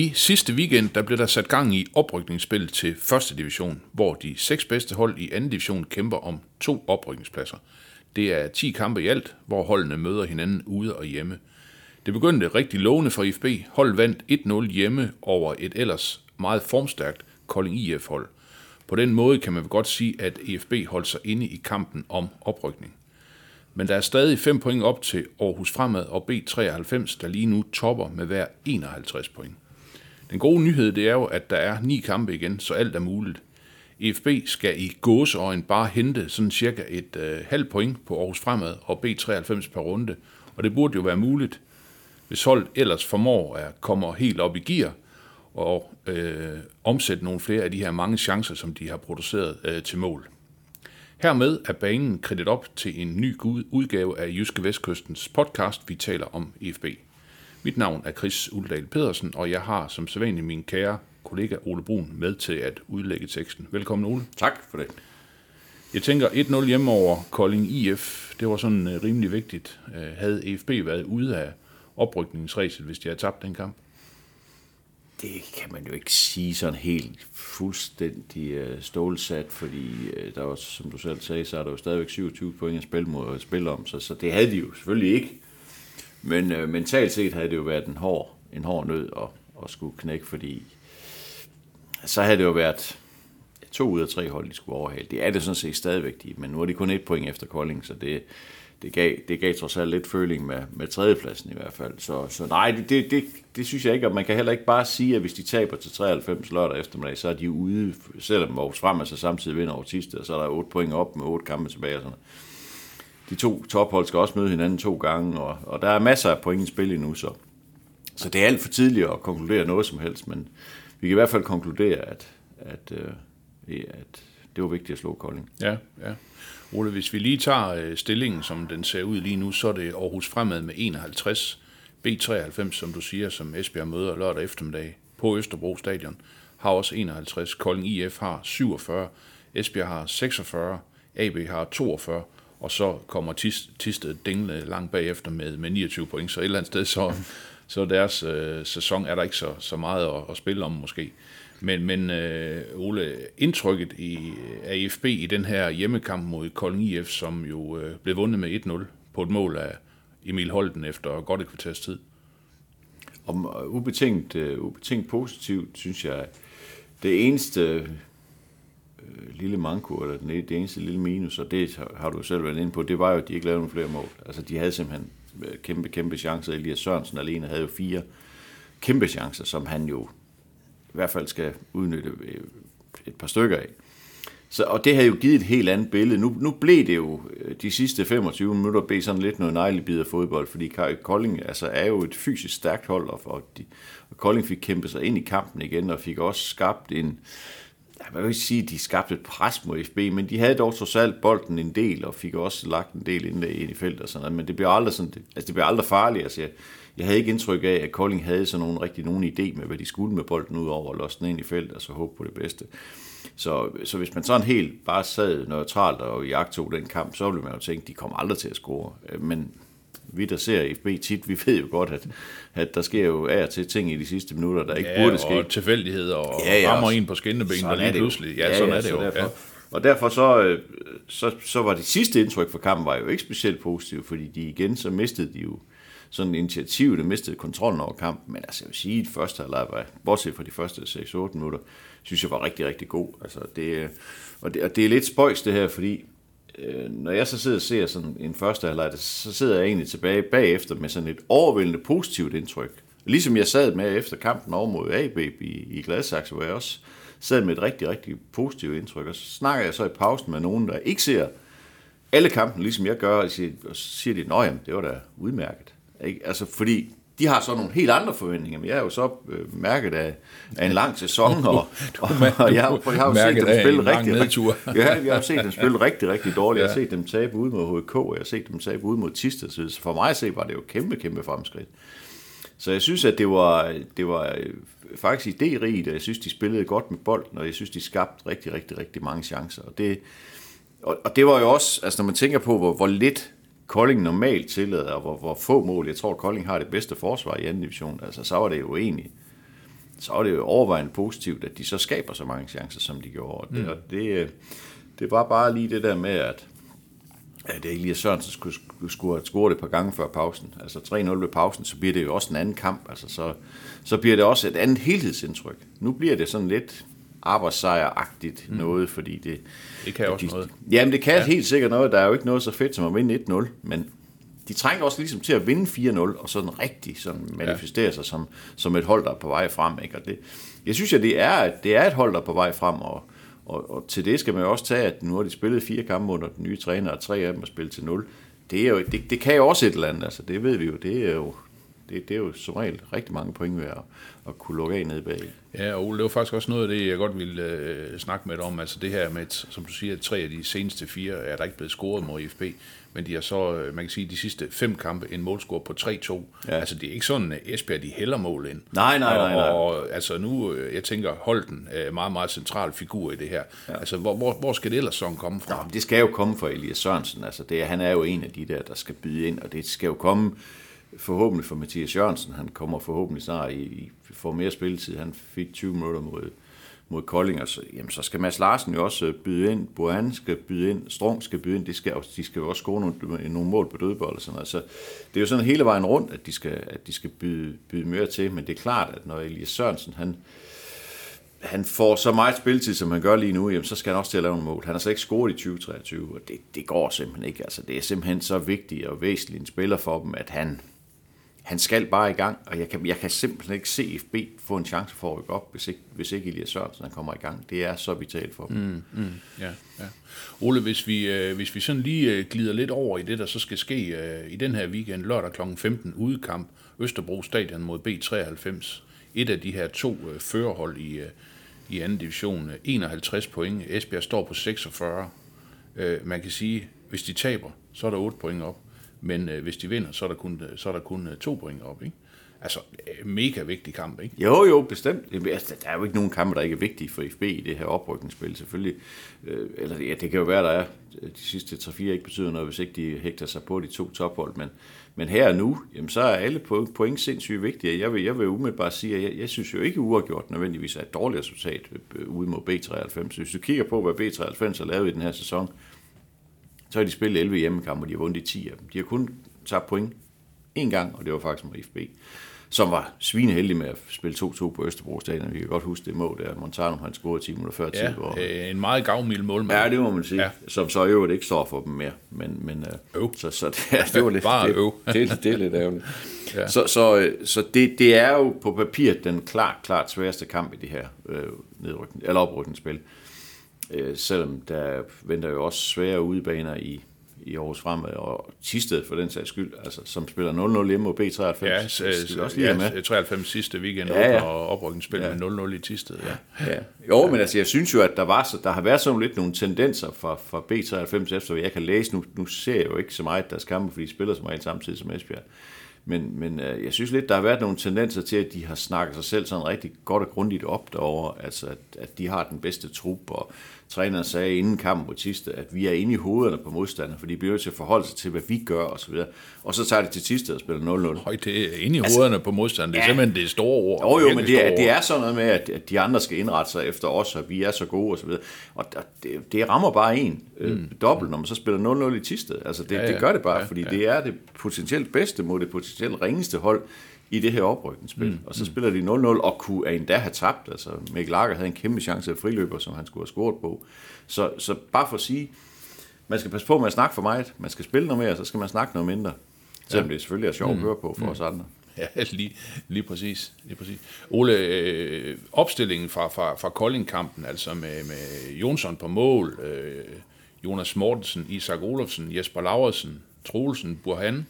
I sidste weekend der blev der sat gang i oprykningsspil til første division, hvor de seks bedste hold i anden division kæmper om to oprykningspladser. Det er 10 kampe i alt, hvor holdene møder hinanden ude og hjemme. Det begyndte rigtig lovende for IFB. Hold vandt 1-0 hjemme over et ellers meget formstærkt Kolding IF-hold. På den måde kan man vel godt sige, at IFB holdt sig inde i kampen om oprykning. Men der er stadig 5 point op til Aarhus Fremad og B93, der lige nu topper med hver 51 point. Den gode nyhed det er jo, at der er ni kampe igen, så alt er muligt. EFB skal i gåseøjen bare hente sådan cirka et øh, halvt point på Aarhus Fremad og B93 per runde, og det burde jo være muligt, hvis holdet ellers formår at komme helt op i gear og øh, omsætte nogle flere af de her mange chancer, som de har produceret øh, til mål. Hermed er banen kridtet op til en ny udgave af Jyske Vestkystens podcast, vi taler om EFB. Mit navn er Chris Uldal Pedersen, og jeg har som sædvanlig min kære kollega Ole Brun med til at udlægge teksten. Velkommen Ole. Tak for det. Jeg tænker 1-0 hjemme over Kolding IF, det var sådan uh, rimelig vigtigt. Uh, havde EFB været ude af oprykningsræset, hvis de havde tabt den kamp? Det kan man jo ikke sige sådan helt fuldstændig uh, stålsat, fordi uh, der var, som du selv sagde, så er der jo stadigvæk 27 point at spille, mod, at spille om, så, så det havde de jo selvfølgelig ikke. Men øh, mentalt set havde det jo været en hård, en hård nød at, at skulle knække, fordi så havde det jo været to ud af tre hold, de skulle overhale. Det er det sådan set stadigvæk, de, men nu er de kun et point efter Kolding, så det, det, gav, det gav trods alt lidt føling med, med tredjepladsen i hvert fald. Så, så nej, det, det, det, det synes jeg ikke, og man kan heller ikke bare sige, at hvis de taber til 93 lørdag eftermiddag, så er de ude, selvom Aarhus Frem så samtidig vinder over Tisted, og så er der 8 point op med 8 kampe tilbage og sådan de to tophold skal også møde hinanden to gange, og, og der er masser af point i spil endnu, så, så det er alt for tidligt at konkludere noget som helst, men vi kan i hvert fald konkludere, at, at, øh, at det var vigtigt at slå Kolding. Ja, ja. Ole, hvis vi lige tager øh, stillingen, som den ser ud lige nu, så er det Aarhus Fremad med 51, B93, som du siger, som Esbjerg møder lørdag eftermiddag på Østerbro Stadion, har også 51, Kolding IF har 47, Esbjerg har 46, AB har 42, og så kommer Tisted Dingle langt bagefter med, med 29 point, så et eller andet sted, så, så deres øh, sæson er der ikke så, så meget at, at spille om måske. Men, men øh, Ole, indtrykket i, af IFB i den her hjemmekamp mod Kolding IF, som jo øh, blev vundet med 1-0 på et mål af Emil Holden efter godt et kvarters tid. Om uh, ubetinget, uh, ubetinget positivt, synes jeg, det eneste Øh, lille manko, eller den, det eneste lille minus, og det har du selv været inde på, det var jo, at de ikke lavede nogen flere mål. Altså, de havde simpelthen øh, kæmpe, kæmpe chancer. Elias Sørensen alene havde jo fire kæmpe chancer, som han jo i hvert fald skal udnytte øh, et par stykker af. Så, og det havde jo givet et helt andet billede. Nu, nu blev det jo de sidste 25 minutter blev sådan lidt noget nejlebid af fodbold, fordi Kolding altså, er jo et fysisk stærkt hold, og, og, de, og Kolding fik kæmpet sig ind i kampen igen, og fik også skabt en, jeg vil ikke sige, at de skabte et pres mod FB, men de havde dog trods alt bolden en del, og fik også lagt en del ind i feltet og sådan noget, men det blev aldrig, sådan, altså, det blev aldrig farligt. Altså, jeg, jeg havde ikke indtryk af, at Kolding havde sådan nogen, rigtig nogen idé med, hvad de skulle med bolden ud over, og låse den ind i feltet, og så håbe på det bedste. Så, så hvis man sådan helt bare sad neutralt og jagtog den kamp, så ville man jo tænke, at de kommer aldrig til at score. Øh, men vi, der ser FB tit, vi ved jo godt, at, at der sker jo af og til ting i de sidste minutter, der ikke ja, burde ske. og tilfældigheder, og ja, ja, rammer en på skinnebenen, og lige pludselig. Ja, ja, sådan ja, er det jo. Derfor, ja. Og derfor så, så, så var det sidste indtryk for kampen var jo ikke specielt positivt, fordi de igen, så mistede de jo sådan initiativ, der mistede kontrollen over kampen. Men altså, jeg vil sige, at første halvleg var, bortset fra de første 6-8 minutter, synes jeg var rigtig, rigtig god. Altså, det, og, det, og det er lidt spøjs det her, fordi øh, når jeg så sidder og ser sådan en første halvleg, så sidder jeg egentlig tilbage bagefter med sådan et overvældende positivt indtryk. Ligesom jeg sad med efter kampen over mod AB i, i Gladsaxe, hvor jeg også sad med et rigtig, rigtig positivt indtryk. Og så snakker jeg så i pausen med nogen, der ikke ser alle kampen, ligesom jeg gør, og siger, og siger de, at det var da udmærket. Ikke? Altså, fordi de har så nogle helt andre forventninger, men jeg er jo så øh, mærket af, af en lang sæson, og, og, og jeg, har- jeg har jo set dem spille rigtig, rigtig, ja, jeg har set dem spille rigtig, rigtig dårligt. Jeg har Ja. set dem tabe ud mod HK, og jeg har set dem tabe ud mod Tisted, så for mig at se var det jo kæmpe, kæmpe fremskridt. Så jeg synes, at det var, det var øh, faktisk idérigt, og jeg synes, de spillede godt med bolden, og jeg synes, de skabte rigtig, rigtig, rigtig mange chancer. Og det, og, og det var jo også, altså når man tænker på, hvor, hvor lidt Kolding normalt tillader, og hvor, hvor få mål, jeg tror, Kolding har det bedste forsvar i anden division, altså så var det jo egentlig, så var det jo overvejende positivt, at de så skaber så mange chancer, som de gjorde. Og det, mm. og det, det var bare lige det der med, at at Elias Sørensen skulle, skulle have scoret et par gange før pausen. Altså 3-0 ved pausen, så bliver det jo også en anden kamp. Altså så, så bliver det også et andet helhedsindtryk. Nu bliver det sådan lidt arbejdssejragtigt mm. noget, fordi det... Det kan også de, noget. Jamen, det kan ja. helt sikkert noget. Der er jo ikke noget så fedt som at vinde 1-0, men de trænger også ligesom til at vinde 4-0, og sådan rigtig sådan manifestere ja. sig som, som et hold, der er på vej frem. Ikke? Og det, jeg synes, at det er, det er et hold, der er på vej frem, og, og, og til det skal man jo også tage, at nu har de spillet fire kampe under den nye træner, og tre af dem er spillet til 0. Det, er jo, det, det kan jo også et eller andet, altså det ved vi jo. Det er jo, det, det er jo som regel rigtig mange point ved at, at kunne lukke af ned bag. Ja, og Ole, det var faktisk også noget af det, jeg godt ville øh, snakke med dig om. Altså det her med, som du siger, at tre af de seneste fire er der ikke blevet scoret mod IFB. Men de har så, øh, man kan sige, de sidste fem kampe en målscore på 3-2. Ja. Altså det er ikke sådan, at Esbjerg de hælder mål ind. Nej, nej, nej, nej. Og, og altså nu, øh, jeg tænker, Holden er meget, meget central figur i det her. Ja. Altså hvor, hvor, hvor skal det ellers sådan komme fra? Nå, det skal jo komme fra Elias Sørensen. Altså, det, han er jo en af de der, der skal byde ind, og det skal jo komme forhåbentlig for Mathias Jørgensen. Han kommer forhåbentlig snart i, i får mere spilletid. Han fik 20 minutter mod, mod Kolding, og så, jamen, så skal Mads Larsen jo også øh, byde ind, Boan skal byde ind, Strong skal byde ind, de skal, de skal jo også score nogle, øh, nogle mål på dødbold og sådan noget. Så det er jo sådan hele vejen rundt, at de skal, at de skal byde, byde mere til, men det er klart, at når Elias Sørensen, han, han får så meget spilletid, som han gør lige nu, jamen, så skal han også til at lave nogle mål. Han har slet ikke scoret i 2023, og det, det går simpelthen ikke. Altså, det er simpelthen så vigtig og væsentlig en spiller for dem, at han, han skal bare i gang, og jeg kan, jeg kan simpelthen ikke se FB få en chance for at rykke op, hvis ikke, hvis ikke Elias Sørensen han kommer i gang. Det er så vitalt for dem. Mm, mm. Ja, ja. Ole, hvis vi, øh, hvis vi sådan lige øh, glider lidt over i det, der så skal ske øh, i den her weekend, lørdag kl. 15, udekamp, Østerbro Stadion mod B93. Et af de her to øh, førerhold i, øh, i anden division. 51 point. Esbjerg står på 46. Øh, man kan sige, hvis de taber, så er der 8 point op. Men øh, hvis de vinder, så er der kun, øh, så er der kun øh, 2 point op. Ikke? Altså, øh, mega vigtig kamp, ikke? Jo, jo, bestemt. Altså, Der er jo ikke nogen kampe, der ikke er vigtige for FB i det her oprykningsspil, selvfølgelig. Øh, Eller ja, det kan jo være, der er øh, de sidste 3-4 ikke betyder noget, hvis ikke de hægter sig på de to tophold. Men, men her og nu, jamen, så er alle point, sindssygt vigtige. Jeg vil, jeg vil umiddelbart sige, at jeg, jeg synes jo ikke uafgjort nødvendigvis er et dårligt resultat ude mod B93. Hvis du kigger på, hvad B93 har lavet i den her sæson, så har de spillet 11 hjemmekampe, og de har vundet i 10 af dem. De har kun tabt point en gang, og det var faktisk mod FB, som var svineheldig med at spille 2-2 på Østerbro Stadion. Vi kan godt huske det mål der. Montano han scorede 10 minutter før tid. Ja, hvor, øh, en meget gavmild målmand. Ja, det må man sige. Ja. Som så i øvrigt ikke står for dem mere. Men, men, øh, Øv. Så, så det, ja, det var lidt, Bare det, øv. det, det, det, er lidt ærgerligt. Ja. Så, så, øh, så det, det er jo på papir den klart, klart sværeste kamp i det her øh, nedrykning, eller oprykningsspil. Øh, selvom der venter jo også svære udebaner i, i Aarhus Fremad, og Tisted for den sags skyld, altså, som spiller 0-0 hjemme mod B93. Ja, skal vi også lige have med. ja 93 sidste weekend Ja, ja, ja. ja. og oprykningsspil ja. Ja. med 0-0 i Tisted. Ja. Ja. Jo, men altså, jeg synes jo, at der, var så, der har været sådan lidt nogle tendenser fra, fra B93 efter, jeg kan læse. Nu, nu ser jeg jo ikke så meget deres kampe, fordi de spiller så meget samtidig som Esbjerg. Men, men øh, jeg synes lidt, der har været nogle tendenser til, at de har snakket sig selv sådan rigtig godt og grundigt op derovre. Altså, at, at de har den bedste trup, og træneren sagde inden kampen mod Tiste, at vi er inde i hovederne på modstanderne, for de bliver til at forholde sig til, hvad vi gør, og så videre. Og så tager de til Tiste og spiller 0-0. Høj, det er inde i hovederne på modstanderen. Det er Altså, ja. simpelthen det store ord. Jo, jo, men det er, det er sådan noget med, at, at de andre skal indrette sig efter os, og vi er så gode. Og, og det, det rammer bare en øh, mm. dobbelt, når man så spiller 0-0 i Tisted. Altså det, Ja, ja, det gør det bare, Ja, fordi ja. det er det potentielt bedste mod det potentielt ringeste hold i det her oprykningsspil. Mm. Og så spiller de 0-0 og kunne endda have tabt. Altså Mikkel Lager havde en kæmpe chance af friløber, som han skulle have scoret på. Så, så bare for at sige, man skal passe på med at snakke for meget. Man skal spille noget mere, så skal man snakke noget mindre. Selvom ja. det selvfølgelig er sjovt at høre på for os andre. Ja, lige, lige præcis. Lige præcis. Ole, øh, opstillingen fra, fra, fra Kolding-kampen, altså med, med Jonsson på mål, øh, Jonas Mortensen, Isak Olofsen, Jesper Laursen, Troelsen, Burhan,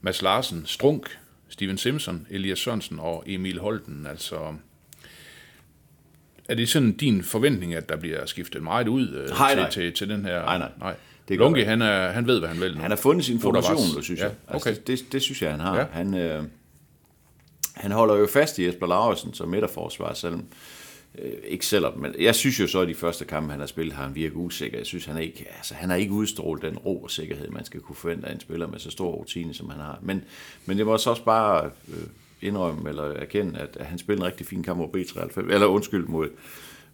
Mads Larsen, Strunk, Steven Simpson, Elias Sørensen og Emil Holten. Altså, er det sådan din forventning, at der bliver skiftet meget ud øh, Nej, til, nej. til, til den her? Nej, nej. nej. Det Lunke, han, er, han ved, hvad han vil nu. Han har fundet sin formation, synes Ja, jeg. Altså, okay. det, det, det synes jeg, han har. Ja. Han, øh, han holder jo fast i Jesper Laursen som midterforsvar, selvom Øh, ikke selvom, men jeg synes jo så, at de første kampe, han har spillet, har han virket usikker. Jeg synes, han er ikke, altså, han har ikke udstrålet den ro og sikkerhed, man skal kunne forvente af en spiller med så stor rutine, som han har. Men, men det må så også bare øh, indrømme eller erkende, at, at han spillede en rigtig fin kamp mod B93, eller undskyld, mod,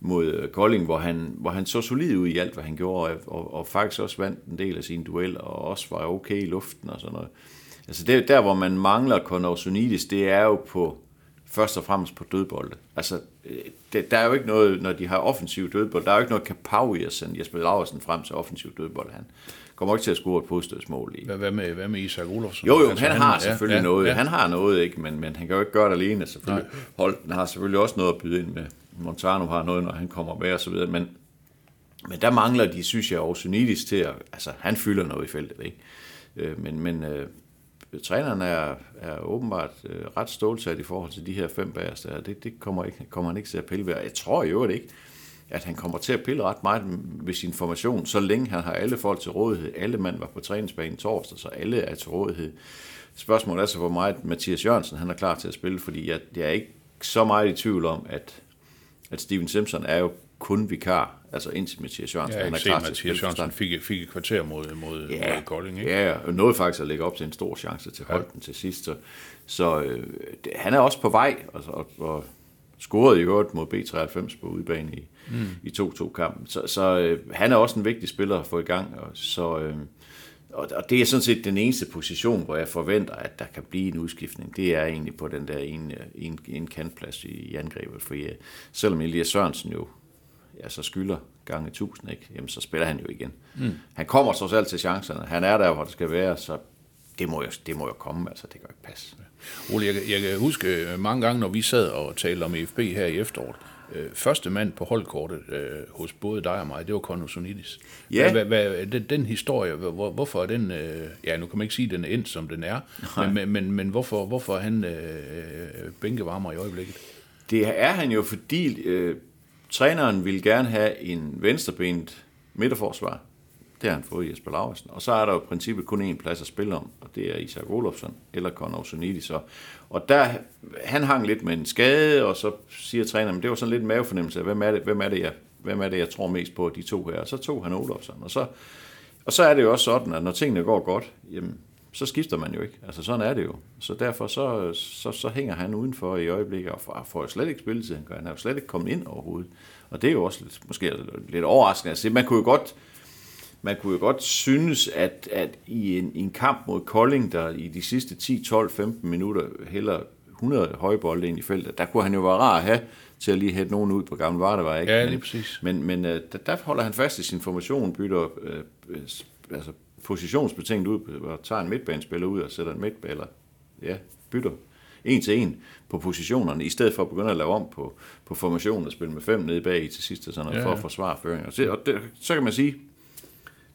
mod øh, Kolding, hvor han, hvor han så solid ud i alt, hvad han gjorde, og, og, og faktisk også vandt en del af sine dueller, og også var okay i luften og sådan noget. Altså det, der, hvor man mangler Konorsonidis, det er jo på først og fremmest på dødbolde. Altså, øh, det, der er jo ikke noget, når de har offensiv dødbold, der er jo ikke noget kapav i at sende Jesper Laversen frem til offensiv dødbold. Han kommer ikke til at score et podstødsmål i. Hvad, hvad, med, hvad med Isak Olofsson? Jo, jo, Altså, han, har selvfølgelig ja, noget. Ja. Han har noget, ikke? Men, men han kan jo ikke gøre det alene. Selvfølgelig. Holten har selvfølgelig også noget at byde ind med. Montano har noget, når han kommer med og så videre. Men, men der mangler de, synes jeg, Orsunidis til at... Altså, han fylder noget i feltet, ikke? Øh, Men, men øh, træneren er, er åbenbart øh, ret stålsat i forhold til de her fem bagerste. Det, det kommer, ikke, kommer han ikke til at pille ved. Jeg tror jo ikke, at han kommer til at pille ret meget ved sin formation, så længe han har alle folk til rådighed. Alle mand var på træningsbanen torsdag, så alle er til rådighed. Spørgsmålet er så, hvor meget Mathias Jørgensen han er klar til at spille, fordi jeg, jeg er ikke så meget i tvivl om, at, at Steven Simpson er jo kun vikar, altså indtil Mathias Jeg han er ikke set, klar at. Mathias start. fik, fik et kvarter mod, mod, Ja, mod Kolding, ikke? ja, og nåede faktisk at lægge op til en stor chance til Holten til sidst. Så, så øh, det, han er også på vej, og, og, og scorede i øvrigt mod B93 på udebane i, mm. i 2-2-kampen. Så, så øh, han er også en vigtig spiller at få i gang. Og, så, øh, og, og det er sådan set den eneste position, hvor jeg forventer, at der kan blive en udskiftning. Det er egentlig på den der en, en, en kantplads i, i angrebet. For ja, selvom Elias Sørensen jo ja, så skylder gange 1000, ikke? Jamen, så spiller han jo igen. Mm. Han kommer trods alt til chancerne. Han er der, hvor det skal være, så det må jo, det må jo komme. Altså, det kan jo ikke passe. Ole, jeg, jeg kan huske øh, mange gange, når vi sad og talte om EFB her i efteråret, øh, første mand på holdkortet øh, hos både dig og mig, det var Conor Sonidis. Ja. Hvad, hvad, den, den historie, hvor, hvorfor er den, øh, ja nu kan man ikke sige, at den er endt, som den er, men, men, men, men hvorfor, hvorfor er han øh, bænkevarmer i øjeblikket? Det er han jo, fordi øh, træneren vil gerne have en venstrebenet midterforsvar. Det har han fået i Jesper Laursen. Og så er der jo i princippet kun én plads at spille om, og det er Isak Olofsson eller Conor Sonidis. Så. og der, han hang lidt med en skade, og så siger træneren, men det var sådan lidt en mavefornemmelse af, hvem er det, hvem er det, jeg, hvem er det, jeg tror mest på, de to her. Og så tog han Olofsson. Og så, og så er det jo også sådan, at når tingene går godt, jamen, så skifter man jo ikke. Altså sådan er det jo. Så derfor så, så, så hænger han udenfor i øjeblikket, og får, slet ikke spilletid. Han gør- Han er jo slet ikke kommet ind overhovedet. Og det er jo også lidt, måske lidt overraskende at se. Man kunne jo godt, man kunne jo godt synes, at, at i, en, i en kamp mod Kolding, der i de sidste 10, 12, 15 minutter hælder 100 højbolde ind i feltet, der kunne han jo være rar at have til at lige hætte nogen ud på gamle Vardevej. Ikke? Ja, lige præcis. men, men øh, der, der holder han fast i sin formation, bytter øh, øh, altså positionsbetinget ud, og tager en midtbanespiller ud og sætter en midtbaner, ja, bytter en til en på positionerne, i stedet for at begynde at lave om på, på formationen og spille med fem nede bag i til sidst, og sådan noget, Ja, ja, for at forsvare føringen. Og, det, og det, så kan man sige,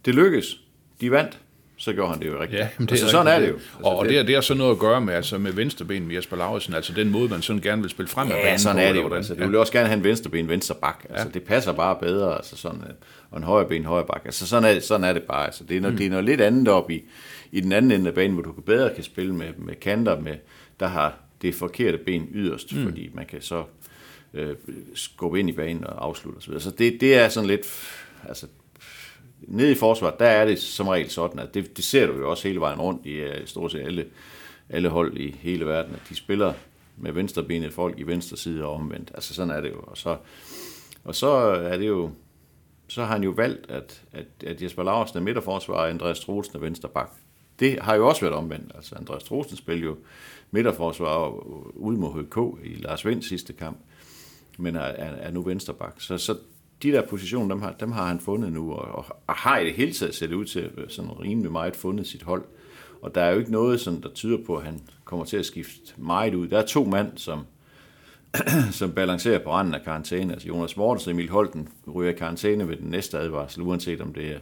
det lykkedes. De vandt. Så gjorde han det jo rigtigt. Ja, men det altså, er sådan er rigtigt. det jo. Altså, og, og det, er, det har så noget at gøre med, altså med venstreben med Jesper Lauritsen, altså den måde, man sådan gerne vil spille frem Ja, banen sådan er det jo. Altså, du vil også gerne have en venstreben, en venstre bak. Altså, Ja. Det passer bare bedre, altså sådan, øh, og en højre ben, højre bak. Altså, sådan er, sådan er det bare. Altså, det, er noget, mm. det er noget lidt andet op i, i den anden ende af banen, hvor du bedre kan spille med, med kanter, med, der har det forkerte ben yderst, mm. fordi man kan så øh, skubbe ind i banen og afslutte osv. Så det, det er sådan lidt, altså, nede i forsvaret, der er det som regel sådan, at det, det ser du jo også hele vejen rundt i øh, stort set alle, alle hold i hele verden, at de spiller med venstrebenet folk i venstre side og omvendt. Altså sådan er det jo. Og så, og så er det jo, så har han jo valgt, at, at, at Jesper Larsen er midterforsvar, og Andreas Troelsen er venstre bak. Det har jo også været omvendt. Altså Andreas Troelsen spillede jo midterforsvar ud mod HK i Lars Vinds sidste kamp, men er, er, er nu vensterbak. Så, så de der positioner, dem har, dem har han fundet nu, og, og, har i det hele taget set ud til sådan rimelig meget fundet sit hold. Og der er jo ikke noget, sådan, der tyder på, at han kommer til at skifte meget ud. Der er to mand, som, som balancerer på randen af karantæne. Altså Jonas Mortensen og Emil Holten ryger i karantæne ved den næste advarsel, uanset om det er,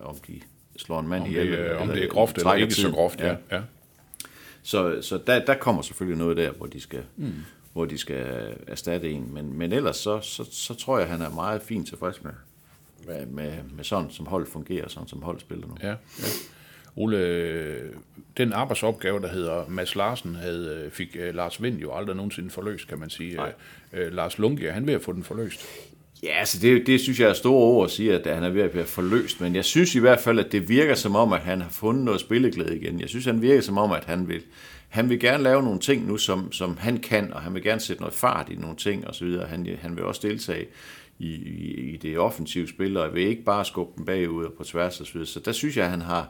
om de slår en mand Om ihjel. det, er- om eller det er groft eller trækker ikke så tiden. groft, ja. ja. Så, så der, der kommer selvfølgelig noget der, hvor de skal, mm. Hvor de skal erstatte en. Men, men ellers så, så, så tror jeg, han er meget fint tilfreds med, med, med, med sådan, som hold fungerer, sådan som hold spiller nu. Ja, ja. Ole, den arbejdsopgave, der hedder Mads Larsen, havde, fik uh, Lars Vind jo aldrig nogensinde forløst, kan man sige. Uh, Lars Lunke, han ved at få den forløst. Ja, altså det, det synes jeg er store ord at sige, at han er ved at være forløst, men jeg synes i hvert fald, at det virker som om, at han har fundet noget spilleglæde igen. Jeg synes, han virker som om, at han vil, han vil gerne lave nogle ting nu, som, som han kan, og han vil gerne sætte noget fart i nogle ting osv. Han, han vil også deltage i, i, i det offensive spil, og vil ikke bare skubbe dem bagud og på tværs osv. Så der synes jeg, han har,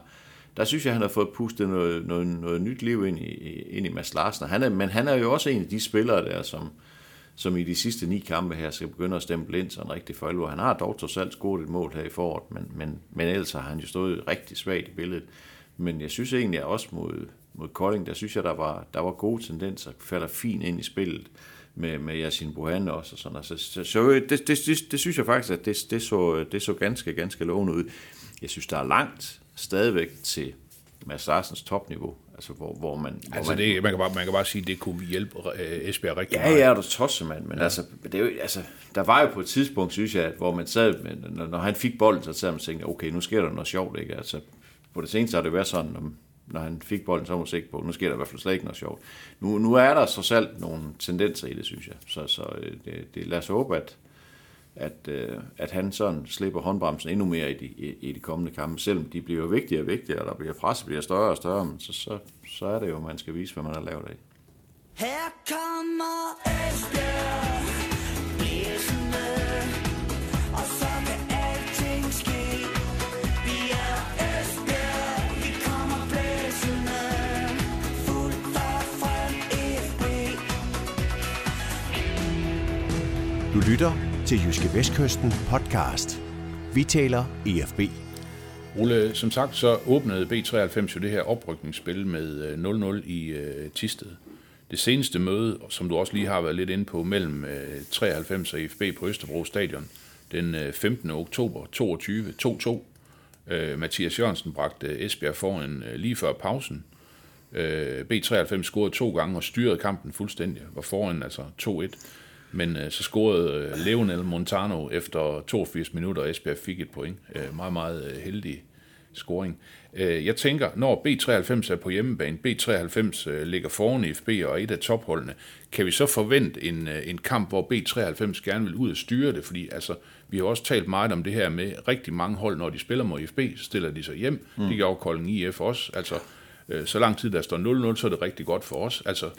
der synes jeg, han har fået pustet noget, noget, noget nyt liv ind i, ind i Mads Larsen. Han er, men han er jo også en af de spillere der, som, som i de sidste ni kampe her skal begynde at stemple ind sådan rigtig for alvor. Han har dog trods alt scoret et mål her i foråret, men, men, men ellers har han jo stået rigtig svagt i billedet. Men jeg synes egentlig, at også mod, mod Kolding, der synes jeg, der var, der var gode tendenser, falder fint ind i spillet med, med Yasin Bohan også. Og sådan. Altså, så, så det, det, det, det, synes jeg faktisk, at det, det, så, det så ganske, ganske lovende ud. Jeg synes, der er langt stadigvæk til Mads Larsens topniveau. Altså, hvor, hvor man, hvor Altså, man, det, man, kan bare, man kan bare sige, at det kunne hjælpe øh, Esbjerg rigtig Ja, meget. ja, du tosser, mand. Men ja. altså, det er jo, altså, der var jo på et tidspunkt, synes jeg, at, hvor man sad, når, når han fik bolden, så sad man og tænkte, okay, nu sker der noget sjovt, ikke? Altså, på det seneste har det været sådan, når, når han fik bolden, så var man sikker på, nu sker der i hvert fald slet ikke noget sjovt. Nu, nu er der så selv nogle tendenser i det, synes jeg. Så, så øh, det, det, lad os håbe, at, at, øh, at han sådan slipper håndbremsen endnu mere i de, i, i de kommende kampe, selvom de bliver vigtigere og vigtigere, og der bliver presset bliver større og større, men så, så, så er det jo, man skal vise, hvad man har lavet af. Her kommer Esbjerg blæsende, Du lytter til Jyske Vestkysten podcast. Vi taler EFB. Ole, som sagt, så åbnede B93 jo det her oprykningsspil med øh, 0-0 i øh, Tisted. Det seneste møde, som du også lige har været lidt inde på, mellem øh, 93 og IFB på Østerbro Stadion, den øh, 15. oktober 22, 2-2. Øh, Mathias Jørgensen bragte øh, Esbjerg foran øh, lige før pausen. Øh, B93 scorede to gange og styrede kampen fuldstændig, var foran altså 2-1. Men øh, så scorede øh, Leonel Montano efter 82 minutter, og Esbjerg fik et point. Øh, meget, meget øh, heldig scoring. Øh, jeg tænker, når B93 er på hjemmebane, B93 øh, ligger foran i FB og er et af topholdene, kan vi så forvente en, øh, en kamp, hvor B93 gerne vil ud og styre det? Fordi altså, vi har også talt meget om det her med rigtig mange hold, når de spiller mod FB, så stiller de sig hjem. Mm. Det gør Kolding IF også. Altså, øh, så lang tid der står 0-0, så er det rigtig godt for os. Altså,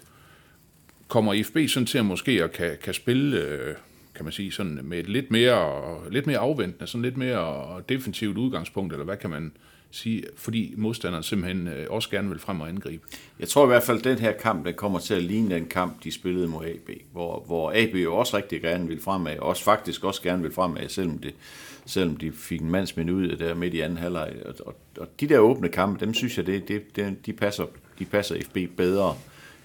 kommer IFB sådan til at måske at kan, kan spille, øh, kan man sige, sådan med et lidt mere, lidt mere afventende, sådan lidt mere defensivt udgangspunkt, eller hvad kan man sige, fordi modstanderen simpelthen øh, også gerne vil frem og angribe. Jeg tror i hvert fald, at den her kamp, den kommer til at ligne den kamp, de spillede mod AB, hvor, hvor AB jo også rigtig gerne vil fremad, og også faktisk også gerne vil fremad, selvom, det, selvom de fik en mandsmænd ud der midt i anden halvleg. Og, og, og de der åbne kampe, dem synes jeg, det, det, det, de, passer, de passer FB bedre,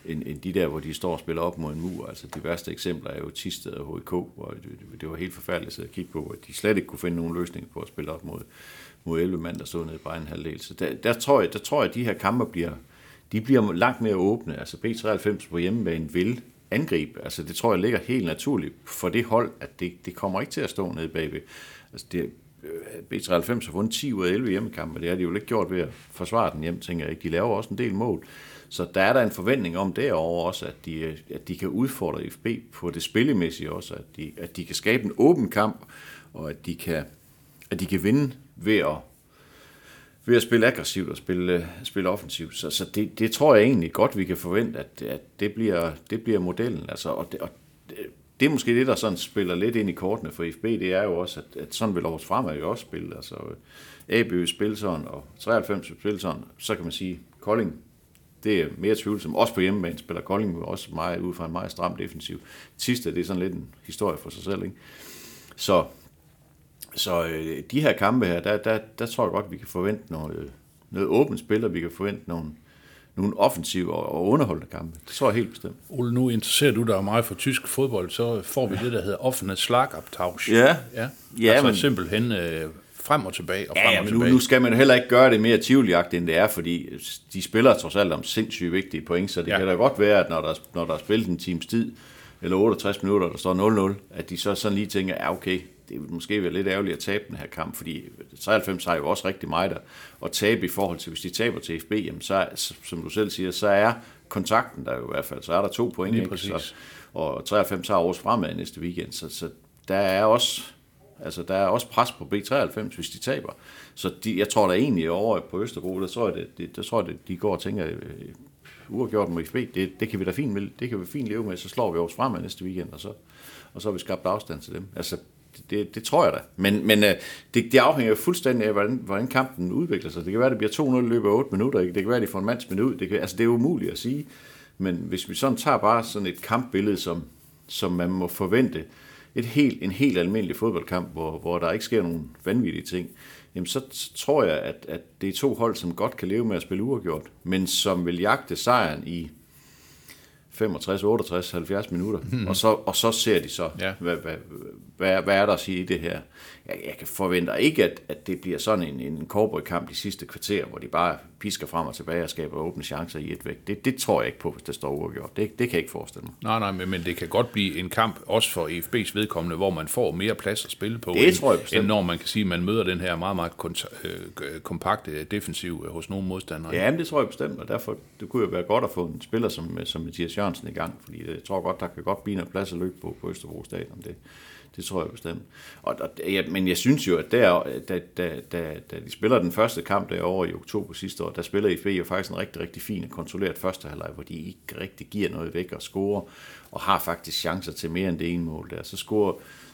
end, end de der, hvor de står og spiller op mod en mur. Altså de værste eksempler er jo Tisted og HK, hvor det, det var helt forfærdeligt at kigge på, at de slet ikke kunne finde nogen løsning på at spille op mod, mod 11 mand, der stod nede på en halvdel. Så der, der, tror jeg, der tror jeg, at de her kampe bliver, de bliver langt mere åbne. Altså B93 på hjemmebane vil angribe. Altså det tror jeg ligger helt naturligt for det hold, at det, det kommer ikke til at stå nede bagved. Altså det, øh, B93 har vundet 10 ud af 11 hjemmekampe, det har de jo ikke gjort ved at forsvare den hjem, tænker jeg ikke. De laver også en del mål. Så der er der en forventning om derover også, at de, at de kan udfordre FB på det spillemæssige også, at de, at de kan skabe en åben kamp, og at de kan, at de kan vinde ved at, ved at spille aggressivt og spille, spille offensivt. Så, så det, det tror jeg egentlig godt, vi kan forvente, at, at det, bliver, det bliver modellen. Altså, og det, og det, det er måske det, der sådan spiller lidt ind i kortene for FB, det er jo også, at, at sådan vil Aarhus Fremad jo også spille. Altså, AB vil spille sådan, og 93 vil spille sådan, så kan man sige, Kolding det er mere tvivlsomt. Også på hjemmebane spiller Kolding også meget ud fra en meget stram defensiv. Sidste, det er sådan lidt en historie for sig selv. Ikke? Så, så øh, de her kampe her, der, der, der tror jeg godt, vi kan forvente noget, noget åbent spil, og vi kan forvente nogle, nogle offensive og, underholdende kampe. Det tror jeg helt bestemt. Ole, nu interesserer du dig meget for tysk fodbold, så får vi det, der hedder offene Schlagabtausch. Ja. ja. Ja, altså men- simpelthen øh, frem og tilbage og frem Ja, ja og men nu, tilbage. nu skal man heller ikke gøre det mere tvivljagt, end det er, fordi de spiller trods alt om sindssygt vigtige point, så det Ja. ja. kan da godt være, at når der, når der er spillet en times tid, eller 68 minutter, der står 0-0, at de så sådan lige tænker, ja okay, det vil måske være lidt ærgerligt at tabe den her kamp, fordi 93 har jo også rigtig meget at, at tabe i forhold til, hvis de taber til FB, jamen så, som du selv siger, så er kontakten der jo i hvert fald, så er der to point, ikke? Så, og 93 har Aarhus fremad næste weekend, så, så der er også Altså, der er også pres på B93, hvis de taber. Så de, jeg tror da egentlig over på Østerbro, der tror jeg, det, det, der tror jeg, det, de går og tænker, øh, uafgjort med XB, det, det kan vi da fint, med- det kan vi fint leve med, så slår vi os fremad næste weekend, og så, og så har vi skabt afstand til dem. Altså, det, det tror jeg da. Men, men øh, det, det afhænger fuldstændig af, hvordan, hvordan kampen udvikler sig. Det kan være, det bliver 2-0 i løbet af 8 minutter. Ikke? Det kan være, de får en mands minut. Det kan, altså, det er umuligt at sige. Men hvis vi sådan tager bare sådan et kampbillede, som, som man må forvente, et helt, en helt almindelig fodboldkamp, hvor, hvor der ikke sker nogen vanvittige ting, jamen så tror jeg, at, at det er to hold, som godt kan leve med at spille uafgjort, men som vil jagte sejren i 65, 68, 70 minutter, hmm. og, så, og så ser de så, Ja. hvad, hvad, hvad, hvad er der at sige i det her. Jeg, jeg kan forventer ikke, at, at det bliver sådan en, en kamp de sidste kvarter, hvor de bare pisker frem og tilbage og skaber åbne chancer i et væk. Det, det tror jeg ikke på, hvis det står uafgjort. Det, det kan jeg ikke forestille mig. Nej, nej, men, men det kan godt blive en kamp, også for EFB's vedkommende, hvor man får mere plads at spille på, Det end, tror jeg bestemt. end når man kan sige, at man møder den her meget, meget kont- øh, kompakte defensiv øh, hos nogle modstandere. Ja, men det tror jeg bestemt, og derfor det kunne jo være godt at få en spiller som, som Mathias Jørgensen i gang, fordi jeg tror godt, der kan godt blive noget plads at løbe på på Østerbro Stadion. Det, det tror jeg bestemt. Og, og, ja, men jeg synes jo, at der, da, da, da, da de spiller den første kamp derovre i oktober sidste år, der spiller IFB jo faktisk en rigtig, rigtig fin og kontrolleret første halvleg, hvor de ikke rigtig giver noget væk og scorer, og har faktisk chancer til mere end det ene mål der. Så scorer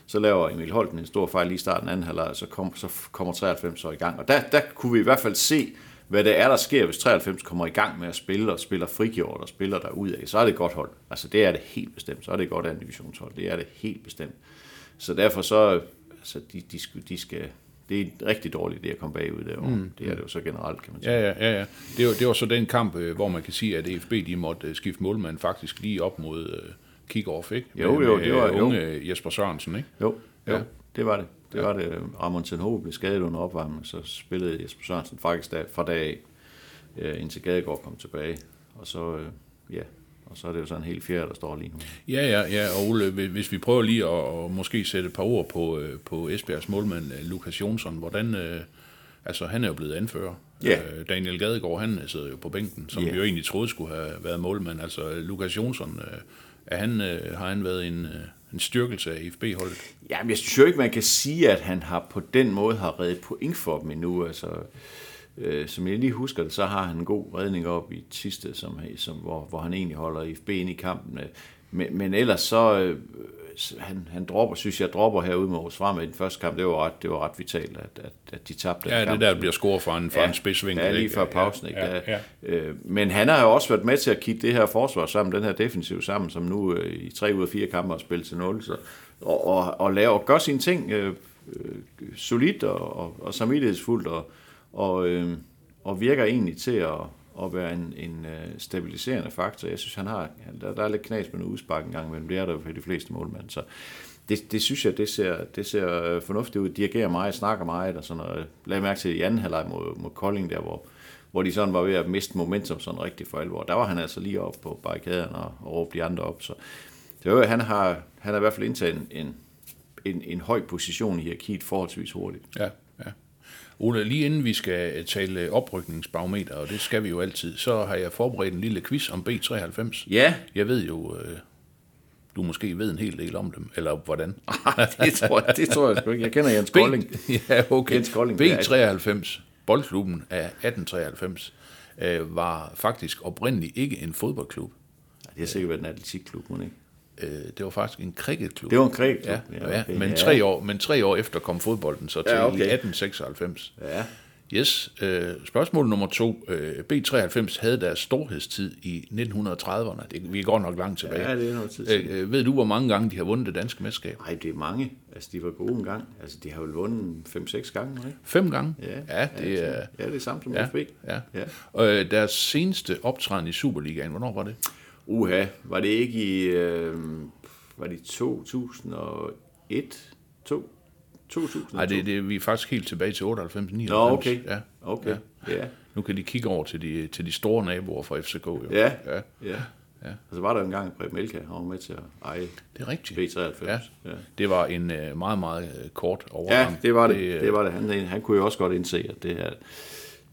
så laver Emil Holten en stor fejl lige i starten af anden halvleg, så, kom, så kommer 93 så i gang. Og der, der kunne vi i hvert fald se, hvad det er, der sker, hvis 93 kommer i gang med at spille, og spiller frigjort og spiller der ud af, så er det et godt hold. Altså det er det helt bestemt. Så er det et godt andet divisionshold. Det er det helt bestemt. Så derfor så, altså de, de, skal, de skal, det er en rigtig dårlig idé at komme bagud derovre. Mm. Det er det jo så generelt, kan man sige. Ja, ja, ja. ja. Det, var, det var så den kamp, øh, hvor man kan sige, at EFB de måtte øh, skifte målmand faktisk lige op mod øh, kick-off, ikke? Jo, Med- jo, med, det var- øh, jo. unge Jesper Sørensen, ikke? Jo, jo ja. det var det. Det var det. Ramon Tenhove blev skadet under opvarmning, så spillede Jesper Sørensen faktisk der, fra dag af, øh, indtil Gadegaard kom tilbage. Og så, øh, ja, og så er det jo sådan en helt fjerde, der står lige nu. Ja, ja, ja, og Ole, hvis- vi prøver lige at, at måske sætte et par ord på, øh, på Esbjergs målmand, øh, Lukas Jonsson, hvordan, øh, altså han er jo blevet anfører. Ja. Øh, Daniel Gadegaard, han sidder jo på bænken, som Ja. vi jo egentlig troede skulle have været målmand. Altså Lukas Jonsson, øh, er han, øh, har han været en, øh, en styrkelse af FB-holdet? Jamen, jeg synes jo ikke, man kan sige, at han har på den måde har reddet point for dem endnu. Altså, øh, som jeg lige husker det, så har han en god redning op i Tiste, som, som, hvor, hvor han egentlig holder IFB ind i kampen. Øh, men, men ellers så, øh, han, han dropper, synes jeg, dropper herude med Aarhus Frem i den første kamp. Det var ret, det var ret vitalt, at, at, at de tabte Ja, det der bliver scoret fra en, fra en spidsvinkel. Ja, lige før pausen. Ikke? Ja, Ja, ja, Øh, men han har jo også været med til at kigge det her forsvar sammen, den her defensiv sammen, som nu øh, i tre ud af fire kampe har spillet til 0. Så, og, og, og, lave, og gøre sine ting øh, øh, solidt og, og, og samvittighedsfuldt, og, og, øh, og virker egentlig til at, at være en, en øh, stabiliserende faktor. Jeg synes, han har, der, der er lidt knas med en udspark en gang imellem. Det er der for de fleste målmænd. Så det, det synes jeg, det ser, det ser øh, fornuftigt ud. Dirigerer meget, snakker meget og sådan noget. Lad mærke til i anden halvleg mod, mod Kolding der, hvor, hvor de sådan var ved at miste momentum sådan rigtig for alvor. Der var han altså lige op på barrikaderne og, og råbte de andre op. Så det var, han, har, han har i hvert fald indtaget en, en, en, en høj position i hierarkiet forholdsvis hurtigt. Ja. Ole, lige inden vi skal tale oprykningsbarometer, og det skal vi jo altid, så har jeg forberedt en lille quiz om B93. Ja, Jeg ved jo, øh, du måske ved en hel del om dem, eller hvordan. det tror, jeg, det tror jeg sgu ikke. Jeg kender Jens Kolding. B, ja, okay. Jens Kolding, det er- B93, boldklubben af 1893, øh, var faktisk oprindeligt ikke en fodboldklub. Det har sikkert været en atletikklub, ikke? Øh, det var faktisk en cricketklub. Det var en cricketklub, Ja, ja, ja, okay, men, ja. tre år, men tre år efter kom fodbolden så til Ja, okay. i 1896. Ja. Yes, øh, spørgsmål nummer to. Øh, B93 havde deres storhedstid i 1930'erne. Det, vi går nok langt tilbage. Ja, det er noget tid øh, øh, ved du, hvor mange gange de har vundet det danske mesterskab? Nej, det er mange. Altså, de var gode en gang. Altså, de har jo vundet 5-6 gange, ikke? Fem gange? Ja, ja det er... Ja, det er samme som Ja, FB. ja. Ja. Og øh, deres seneste optræden i Superligaen, hvornår var det? Uha, var det ikke i... Øh, var det i 2001? 2? 2002. Nej, det, det, vi er faktisk helt tilbage til 98, 99. Nå, okay. Ja. Okay, ja. Nu kan de kigge over til de, til de store naboer fra FCK. Jo. Ja, ja. ja. ja. ja. Og så var der engang Preben Elka, han var med til at eje Det er rigtigt. B93. Ja. ja. Det var en øh, meget, meget øh, kort overgang. Ja, det var det. øh, Det, det var det. Han, han kunne jo også godt indse, at det her,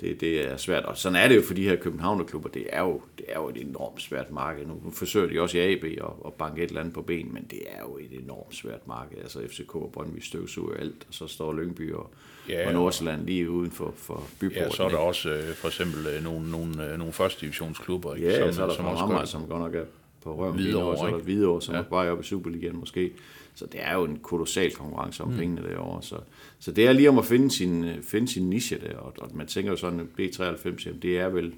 det, det er svært. Og sådan er det jo for de her Københavnerklubber. Det er jo, det er jo et enormt svært marked. Nu forsøger de også i AB at, at banke et eller andet på ben, men det er jo et enormt svært marked. Altså FCK og Brøndby støvsuger alt, og så står Lyngby og, Ja, og Nordsjælland lige uden for, for byporten. Ja, så er der ikke? også øh, for eksempel øh, nogle, nogle, øh, nogle første divisionsklubber, ikke? Ja, som, så er der som også Amager, som godt nok er på røven. Hvidovre, Hvidovre, så er der ikke? Hvidovre, som Ja. er bare op i Superligaen måske. Så det er jo en kolossal konkurrence om mm. pengene derovre. Så, så det er lige om at finde sin, øh, finde sin niche der, og, og man tænker jo sådan, at B93, jamen, det er vel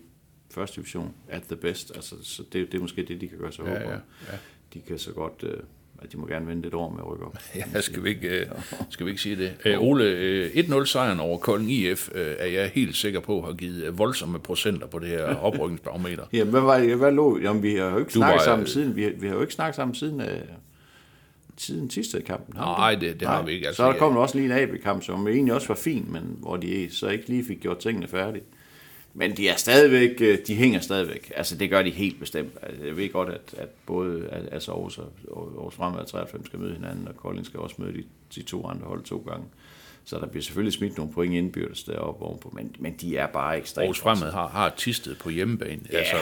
første division at the best. Altså, så det, det er måske det, de kan gøre sig Ja, håb ja, ja. De kan så godt, øh, at de må gerne vente et år med at rykke op. Ja, skal vi ikke, øh, skal vi ikke sige det? Øh, Ole, øh, 1-0 sejren over Kolding IF øh, er jeg helt sikker på har givet øh, voldsomme procenter på det her oprykningsbarometer. Jamen, hvad var? Hvad lå? Jamen, vi har jo ikke Du snakket var, sammen siden. Vi har, vi har jo ikke snakket sammen siden, øh, siden sidste kampen. Nej, det, det har vi ikke. Altså, så er der jeg- kommet også lige en AB-kamp, som egentlig også var fin, men hvor de så ikke lige fik gjort tingene færdige. Men de er stadigvæk, øh, de hænger stadigvæk. Altså det gør de helt bestemt. Altså, jeg ved godt, at, at både altså Aarhus og Aarhus Fremad 93 skal møde hinanden, og Kolding skal også møde de, de to andre hold to gange. Så der bliver selvfølgelig smidt nogle point indbyrdes deroppe ovenpå, men, men de er bare ekstremt. Aarhus Fremad har, har tistet på hjemmebane. Ja. Altså,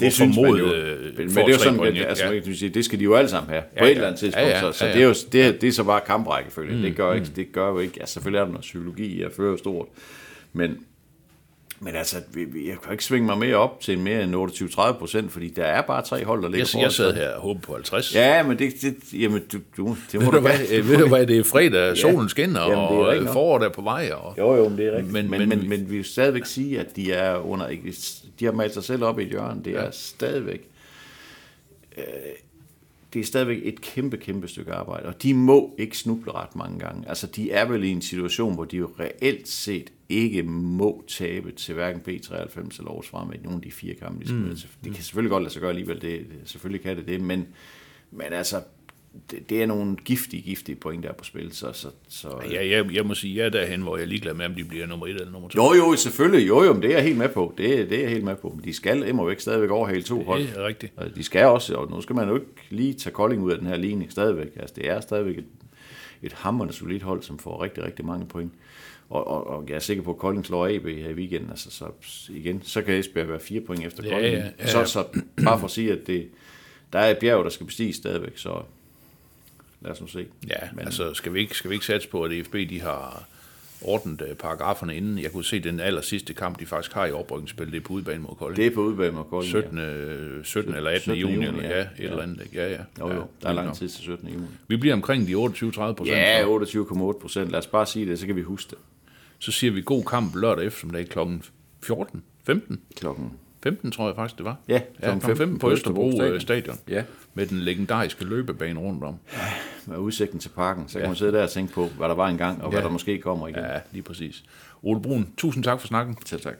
det synes man jo. øh, Men, det er jo sådan, point, at, altså, ja. man kan sige, det skal de jo alle sammen have, på Ja, et ja. eller andet tidspunkt. Ja, ja, så så ja, ja. det, er jo, det, det er så bare kamprækkefølge. Mm, det, gør ikke, det gør jo ikke, altså selvfølgelig er der noget psykologi i at føre stort, men, men altså, jeg kan ikke svinge mig mere op til mere end 28-30 procent, fordi der er bare tre hold, der ligger Jeg, jeg sad her og håbede på 50. Ja, men det, det, jamen, du, du, det må Ved du hvad, gerne. øh, ved du hvad, det er fredag, solen skinner, Jamen, det er og øh, foråret er på vej. Og, Jo, jo, men det er rigtigt. Men- Men, men men, vi- men, vi vil stadigvæk sige, at de er under... ikke- De har malet sig selv op i et hjørne. Det er stadigvæk... Øh, det er stadigvæk et kæmpe, kæmpe stykke arbejde, og de må ikke snuble ret mange gange. Altså, de er vel i en situation, hvor de jo reelt set ikke må tabe til hverken B93 eller Aarhus Fremad i nogle af de fire kampe, de skal mm. Det kan selvfølgelig godt lade sig gøre alligevel, det, det, selvfølgelig kan det det, men, men altså, det, det er nogle giftige, giftige point, der er på spil, så, så, så ja, jeg, jeg må sige, jeg er derhen, hvor jeg er ligeglad med, om de bliver nummer et eller nummer to. jo, jo, selvfølgelig. Jo, jo, det er jeg helt med på. Det, er- det er jeg helt med på. Men de skal immer væk stadigvæk overhale to hold. Det er rigtigt. Og de skal også, og nu skal man jo ikke lige tage Kolding ud af den her ligning stadigvæk. Altså, det er stadigvæk et, et hammerende solidt hold, som får rigtig, rigtig mange point. Og, og, og jeg er sikker på, at Kolding slår AB her i weekenden. Altså, så igen, så kan Esbjerg være fire point efter Ja, Kolding. ja, ja. Så, så bare for at sige, at det, der er et bjerg, der skal bestiges stadigvæk, så lad os nu se. Ja, Men- altså skal vi, ikke, skal vi ikke satse på, at EFB de har ordnet øh, paragraferne inden? Jeg kunne se den aller sidste kamp, de faktisk har i oprykningsspil, det er på udebane mod Kolding. Det er på udbane med Kolding. 17, øh, 17 eller 18. 17. juni, juni, eller ja. ja, et Ja. eller andet. Ja, ja. Jo, jo, ja, der er lang tid til 17. juni. Vi bliver omkring de 28-30 procent. Ja, 28,8 procent. Lad os bare sige det, så kan vi huske det. Så siger vi god kamp lørdag eftermiddag klokken 14, 15, Klokken 15 tror jeg faktisk det var. Ja, ja klokken 15 på Østerbro Stadion. stadion. Ja. Med den legendariske løbebane rundt om. med udsigten til parken, så kan man sidde der og tænke på, hvad der var engang, og hvad Ja. der måske kommer igen. Ja, lige præcis. Ole Brun, tusind tak for snakken. Selv tak.